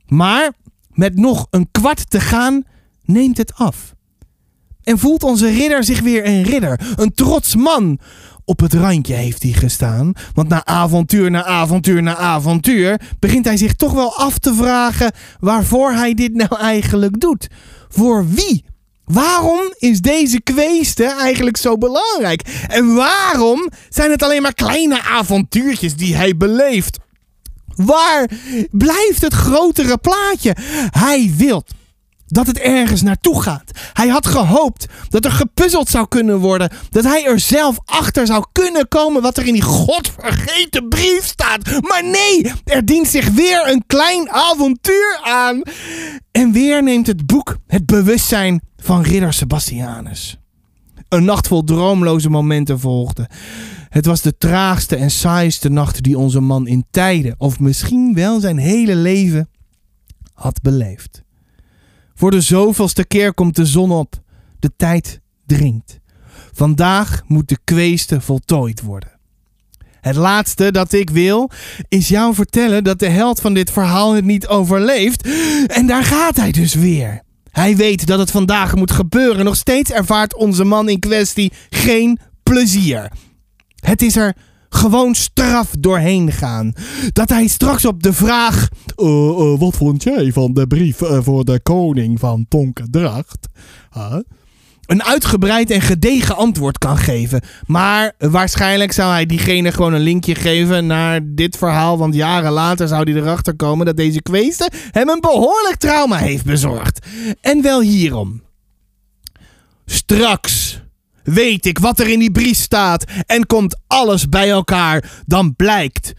Maar met nog een kwart te gaan neemt het af. En voelt onze ridder zich weer een ridder, een trots man. Op het randje heeft hij gestaan, want na avontuur na avontuur na avontuur begint hij zich toch wel af te vragen waarvoor hij dit nou eigenlijk doet. Voor wie? Waarom is deze kweeste eigenlijk zo belangrijk? En waarom zijn het alleen maar kleine avontuurtjes die hij beleeft? Waar blijft het grotere plaatje? Hij wil dat het ergens naartoe gaat. Hij had gehoopt dat er gepuzzeld zou kunnen worden. Dat hij er zelf achter zou kunnen komen wat er in die godvergeten brief staat. Maar nee, er dient zich weer een klein avontuur aan. En weer neemt het boek het bewustzijn van ridder Sebastianus. Een nacht vol droomloze momenten volgde. Het was de traagste en saaiste nacht die onze man in tijden, of misschien wel zijn hele leven, had beleefd. Voor de zoveelste keer komt de zon op. De tijd dringt. Vandaag moet de kweeste voltooid worden. Het laatste dat ik wil is jou vertellen dat de held van dit verhaal het niet overleeft. En daar gaat hij dus weer. Hij weet dat het vandaag moet gebeuren. Nog steeds ervaart onze man in kwestie geen plezier. Het is er gewoon straf doorheen gaan. Dat hij straks op de vraag: "Eh, eh, Wat vond jij van de brief eh, voor de koning van Tonkendracht? Huh? Een uitgebreid en gedegen antwoord kan geven. Maar waarschijnlijk zou hij diegene gewoon een linkje geven naar dit verhaal. Want jaren later zou hij erachter komen dat deze kweeste hem een behoorlijk trauma heeft bezorgd. En wel hierom. Straks weet ik wat er in die brief staat en komt alles bij elkaar, dan blijkt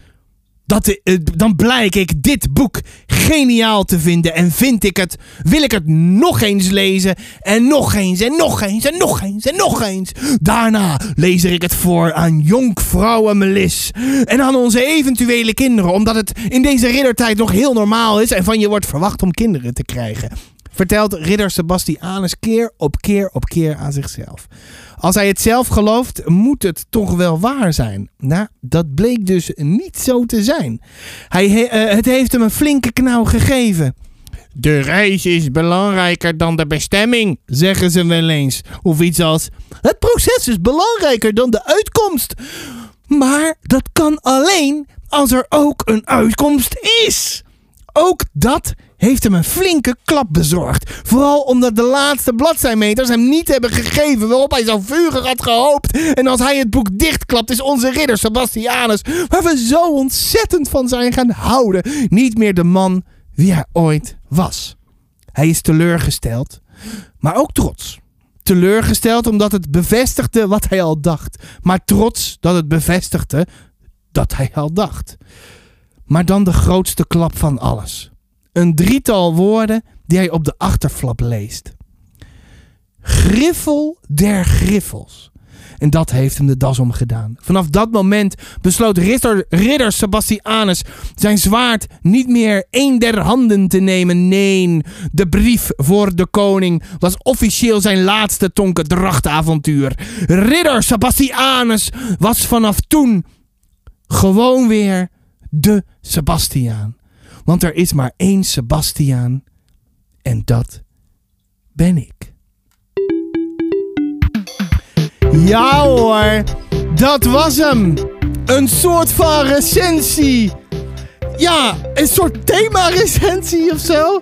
dat eh, dan blijk ik dit boek geniaal te vinden en vind ik het, wil ik het nog eens lezen en nog eens en nog eens en nog eens en nog eens. Daarna lees ik het voor aan jonkvrouwen Melis en aan onze eventuele kinderen, omdat het in deze riddertijd nog heel normaal is en van je wordt verwacht om kinderen te krijgen. Vertelt ridder Sebastianus keer op keer op keer aan zichzelf. Als hij het zelf gelooft, moet het toch wel waar zijn. Nou, dat bleek dus niet zo te zijn. Hij, eh, het heeft hem een flinke knauw gegeven. De reis is belangrijker dan de bestemming, zeggen ze wel eens. Of iets als: Het proces is belangrijker dan de uitkomst. Maar dat kan alleen als er ook een uitkomst is. Ook dat heeft hem een flinke klap bezorgd. Vooral omdat de laatste bladzijmeters hem niet hebben gegeven waarop hij zo vurig had gehoopt. En als hij het boek dichtklapt is onze ridder Sebastianus, waar we zo ontzettend van zijn gaan houden, niet meer de man wie hij ooit was. Hij is teleurgesteld, maar ook trots. Teleurgesteld omdat het bevestigde wat hij al dacht, maar trots dat het bevestigde dat hij al dacht. Maar dan de grootste klap van alles. Een drietal woorden die hij op de achterflap leest. Griffel der griffels. En dat heeft hem de das omgedaan. Vanaf dat moment besloot ridder, ridder Sebastianus zijn zwaard niet meer een der handen te nemen. Nee, de brief voor de koning was officieel zijn laatste tonkendrachtavontuur. Ridder Sebastianus was vanaf toen gewoon weer de Sebastiaan. Want er is maar één Sebastiaan en dat ben ik. Ja hoor, dat was hem. Een soort van recensie. Ja, een soort thema-recensie of zo.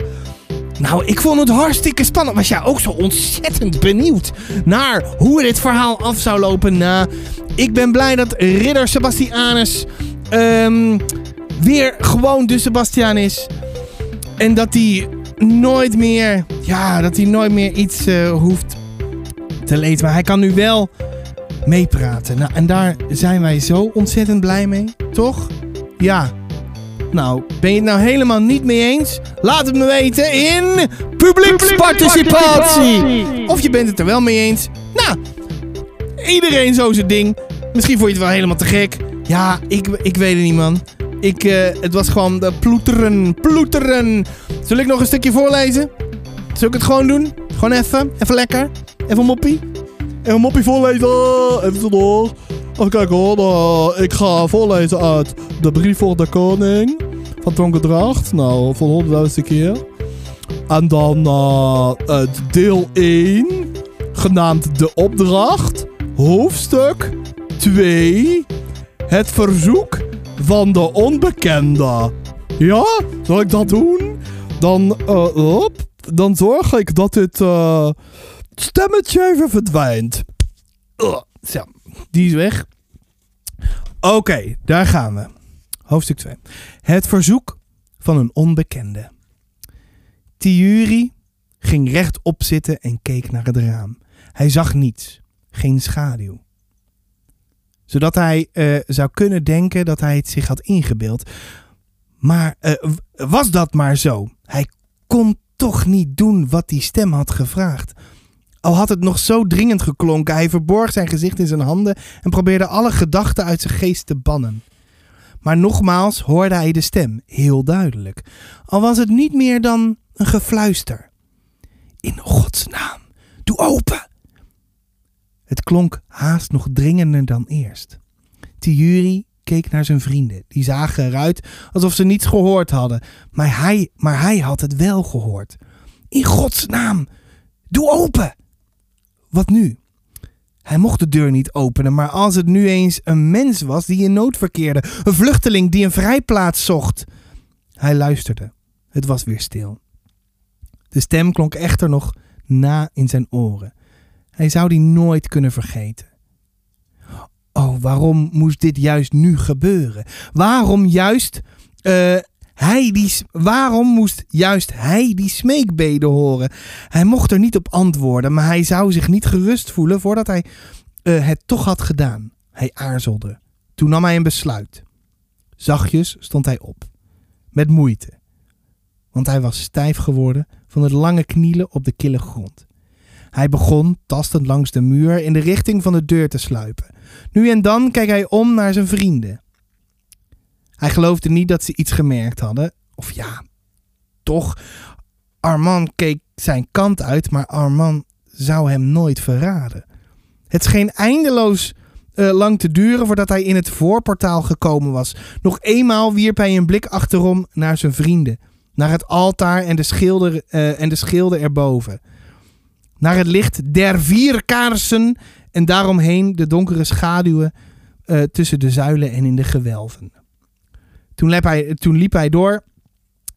Nou, ik vond het hartstikke spannend. Was jij ook zo ontzettend benieuwd naar hoe dit verhaal af zou lopen? Nou, ik ben blij dat Ridder Sebastianus ehm, weer gewoon de Sebastiaan is. En dat hij nooit meer, ja, dat hij nooit meer iets eh, hoeft te lezen. Maar hij kan nu wel meepraten. Nou, en daar zijn wij zo ontzettend blij mee, toch? Ja. Nou, ben je het nou helemaal niet mee eens? Laat het me weten in publieksparticipatie. Of je bent het er wel mee eens. Nou, iedereen zo zijn ding. Misschien vond je het wel helemaal te gek. Ja, ik, ik weet het niet, man. Ik, eh, het was gewoon de ploeteren, ploeteren. Zul ik nog een stukje voorlezen? Zul ik het gewoon doen? Gewoon even, even lekker. Even moppie. Even moppie voorlezen. Even door. Even kijken hoor. Nou, ik ga voorlezen uit de brief voor de koning. Van Tonkendracht. Nou, voor de honderdduizendste keer. En dan eh, het deel 1. Genaamd de opdracht. Hoofdstuk 2. Het verzoek van de onbekende. Ja, zal ik dat doen? Dan, eh, dan zorg ik dat dit eh, stemmetje even verdwijnt. Uh, die is weg. Oké, daar gaan we. Hoofdstuk 2. Het verzoek van een onbekende. Tiuri ging rechtop zitten en keek naar het raam. Hij zag niets, geen schaduw zodat hij uh, zou kunnen denken dat hij het zich had ingebeeld. Maar uh, was dat maar zo? Hij kon toch niet doen wat die stem had gevraagd. Al had het nog zo dringend geklonken, hij verborg zijn gezicht in zijn handen en probeerde alle gedachten uit zijn geest te bannen. Maar nogmaals hoorde hij de stem, heel duidelijk. Al was het niet meer dan een gefluister. In Gods naam, doe open! Het klonk haast nog dringender dan eerst. Thierry keek naar zijn vrienden. Die zagen eruit alsof ze niets gehoord hadden. Maar hij, maar hij had het wel gehoord. In Gods naam, doe open! Wat nu? Hij mocht de deur niet openen, maar als het nu eens een mens was die in nood verkeerde, een vluchteling die een vrijplaats zocht. Hij luisterde. Het was weer stil. De stem klonk echter nog na in zijn oren. Hij zou die nooit kunnen vergeten. Oh, waarom moest dit juist nu gebeuren? Waarom juist uh, hij die, waarom moest juist hij die smeekbeden horen? Hij mocht er niet op antwoorden, maar hij zou zich niet gerust voelen voordat hij uh, het toch had gedaan. Hij aarzelde. Toen nam hij een besluit. Zachtjes stond hij op. Met moeite. Want hij was stijf geworden van het lange knielen op de kille grond. Hij begon, tastend langs de muur, in de richting van de deur te sluipen. Nu en dan keek hij om naar zijn vrienden. Hij geloofde niet dat ze iets gemerkt hadden. Of ja, toch. Armand keek zijn kant uit, maar Armand zou hem nooit verraden. Het scheen eindeloos uh, lang te duren voordat hij in het voorportaal gekomen was. Nog eenmaal wierp hij een blik achterom naar zijn vrienden. Naar het altaar en de, schilder, uh, en de schilden erboven naar het licht der vier kaarsen en daaromheen de donkere schaduwen uh, tussen de zuilen en in de gewelven. Toen liep hij, toen liep hij door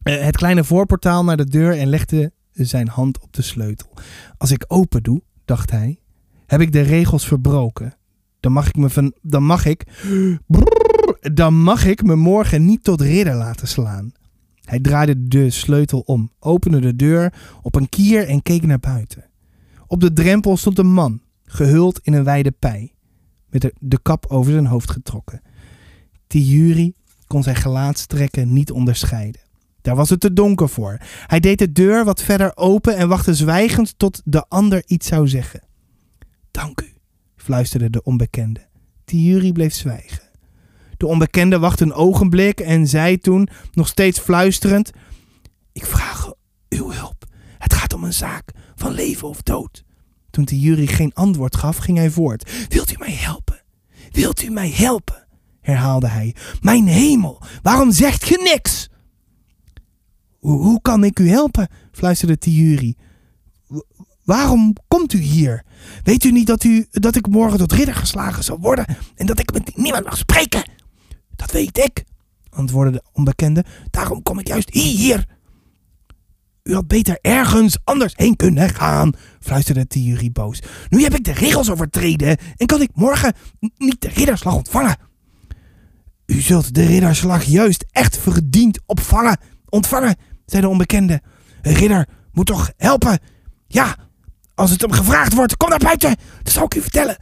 uh, het kleine voorportaal naar de deur en legde zijn hand op de sleutel. Als ik open doe, dacht hij, heb ik de regels verbroken. Dan mag ik me dan mag ik, dan mag ik me morgen niet tot ridder laten slaan. Hij draaide de sleutel om, opende de deur op een kier en keek naar buiten. Op de drempel stond een man, gehuld in een wijde pij, met de, kap over zijn hoofd getrokken. Tijuri kon zijn gelaatstrekken niet onderscheiden. Daar was het te donker voor. Hij deed de deur wat verder open en wachtte zwijgend tot de ander iets zou zeggen. Dank u, fluisterde de onbekende. Thierry bleef zwijgen. De onbekende wachtte een ogenblik en zei toen, nog steeds fluisterend: Ik vraag uw hulp. Om een zaak van leven of dood. Toen Thierry geen antwoord gaf, ging hij voort. Wilt u mij helpen? Wilt u mij helpen? herhaalde hij. Mijn hemel, waarom zegt ge niks? Hoe, kan ik u helpen? fluisterde Thierry. "W- Waarom komt u hier? Weet u niet dat, u, dat ik morgen tot ridder geslagen zal worden en dat ik met niemand mag spreken? Dat weet ik, antwoordde de onbekende. Daarom kom ik juist hier. U had beter ergens anders heen kunnen gaan, fluisterde Thierry boos. Nu heb ik de regels overtreden en kan ik morgen niet de ridderslag ontvangen. U zult de ridderslag juist echt verdiend opvangen, ontvangen, zei de onbekende. Een ridder moet toch helpen? Ja, als het hem gevraagd wordt, kom naar buiten. Dan zal ik u vertellen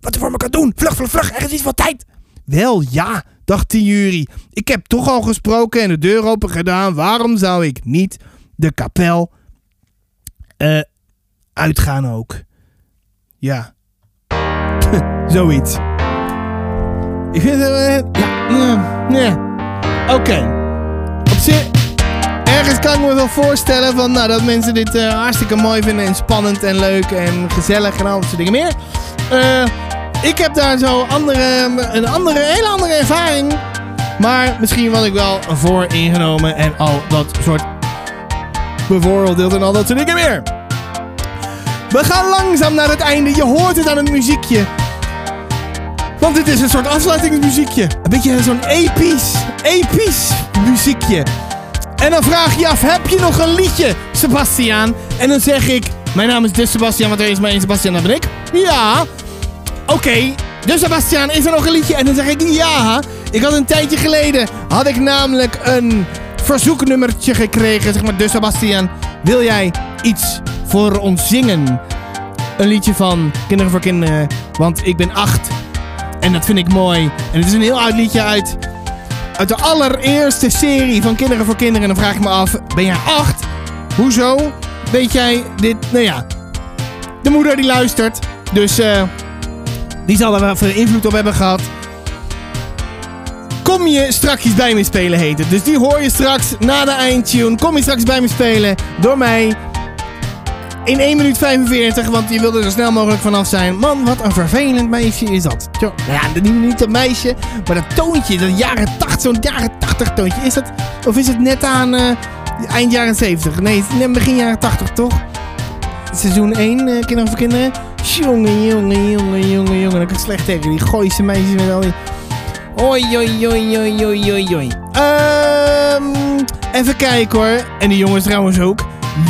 wat u voor me kan doen. Vlug, vlug, vlug, er is iets van tijd. Wel ja, dacht Thierry. Ik heb toch al gesproken en de deur open gedaan. Waarom zou ik niet de kapel eh, uitgaan ook? Ja. Zoiets. Ik vind het... eh, ja, ja, ja. Oké. Op zich... Ergens kan ik me wel voorstellen van, nou, dat mensen dit eh, hartstikke mooi vinden en spannend en leuk en gezellig en al dat soort dingen meer. Ik heb daar zo andere, een andere, hele andere ervaring. Maar misschien was ik wel voor ingenomen en al dat soort bevooroordeeld en al dat soort dingen meer. We gaan langzaam naar het einde. Je hoort het aan het muziekje. Want dit is een soort afsluitingsmuziekje. Een beetje zo'n episch, episch muziekje. En dan vraag je af, heb je nog een liedje, Sebastiaan? En dan zeg ik, mijn naam is dus Sebastiaan, want er is maar één Sebastiaan, dat ben ik. Ja. Oké, dus Sebastiaan, is er nog een liedje? En dan zeg ik, ja. Ik had een tijdje geleden, had ik namelijk een verzoeknummertje gekregen. Zeg maar, dus Sebastiaan, wil jij iets voor ons zingen? Een liedje van Kinderen voor Kinderen, want ik ben acht. En dat vind ik mooi. En het is een heel oud liedje uit uit de allereerste serie van Kinderen voor Kinderen. En dan vraag ik me af, ben jij acht? Hoezo? Weet jij dit? Nou ja, de moeder die luistert. Dus eh, die zal er wel veel invloed op hebben gehad. Kom je strakjes bij me spelen heet het. Dus die hoor je straks na de eindtune. Kom je straks bij me spelen door mij. In 1 minuut 45, want je wilde er zo snel mogelijk vanaf zijn. Man, wat een vervelend meisje is dat. Nou ja, niet, dat meisje, maar dat toontje, dat jaren 80, zo'n jaren 80 toontje. Is dat, of is het net aan eh, eind jaren 70? Nee, begin jaren 80, toch? Seizoen 1, eh, Kinderen voor Kinderen. Jongen, jongen, jongen, jongen, jongen. Dat kan slecht tegen. Die gooise meisjes met al die... Oi, oi, oi, oi, oi, oi, oi. Ehm, even kijken hoor. En die jongens trouwens ook.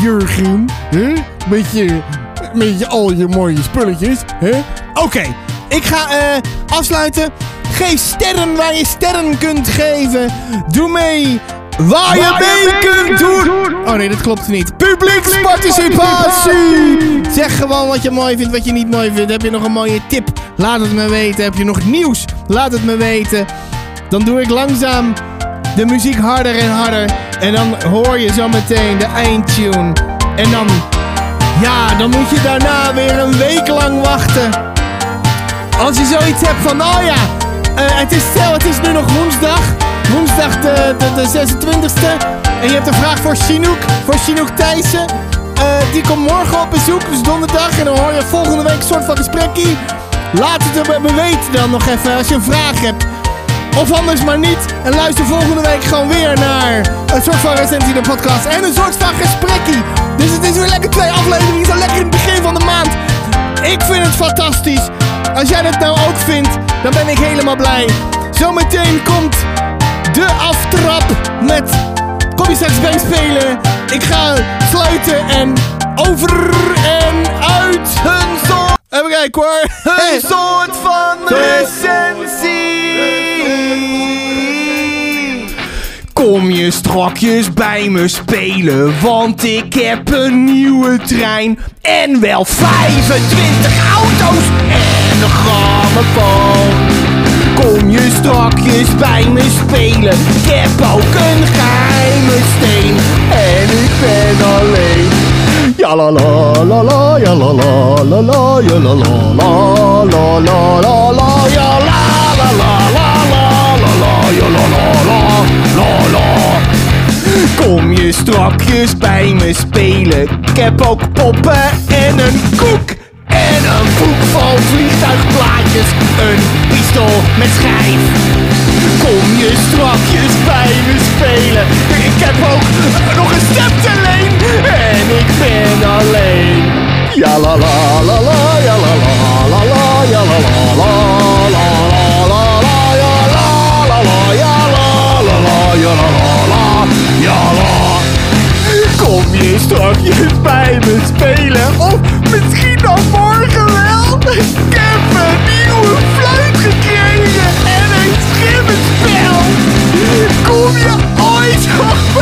Jurgen, hè? Met je, met je al je mooie spulletjes, hè? Oké, ik ga eh, afsluiten. Geef sterren waar je sterren kunt geven. Doe mee waar je mee kunt doen. Oh nee, dat klopt niet. Publieksparticipatie. Zeg gewoon wat je mooi vindt, wat je niet mooi vindt. Heb je nog een mooie tip? Laat het me weten. Heb je nog nieuws? Laat het me weten. Dan doe ik langzaam de muziek harder en harder. En dan hoor je zo meteen de eindtune. En dan, ja, dan moet je daarna weer een week lang wachten. Als je zoiets hebt van, oh ja, eh, het, is, stel, het is nu nog woensdag. Woensdag de, de, de 26e. En je hebt een vraag voor Chinook, voor Chinook Thijssen. Eh, die komt morgen op bezoek, dus donderdag. En dan hoor je volgende week een soort van gesprekkie. Laat het er me weten dan nog even als je een vraag hebt. Of anders maar niet. En luister volgende week gewoon weer naar een soort van recensie de podcast. En een soort van gesprekkie. Dus het is weer lekker twee afleveringen. Zo lekker in het begin van de maand. Ik vind het fantastisch. Als jij dat nou ook vindt, dan ben ik helemaal blij. Zometeen komt de aftrap met... Kom je straks bij spelen. Ik ga sluiten en over en uit een soort... Even kijken hoor. Een soort van recensie. Kom je strakjes bij me spelen, want ik heb een nieuwe trein. En wel 25 auto's en een grammofoon. Kom je strakjes bij me spelen, ik heb ook een geheime steen. En ik ben alleen, Ja la la la la, ja la la la la, ja la la la la la la la, la la la la la la la, ja la la la la la. Kom je strakjes bij me spelen? Ik heb ook poppen en een koek. En een boek vol vliegtuigplaatjes, een pistool met schijf. Kom je strakjes bij me spelen? Ik heb ook nog een stem te leen en ik ben alleen. Ja la la la la, ja la la la la, ja la la la la la la la la la la ja la. Kom je strafjes bij me spelen? Ik heb een nieuwe fluit gekregen en een schimmenspel. Kom je ooit nog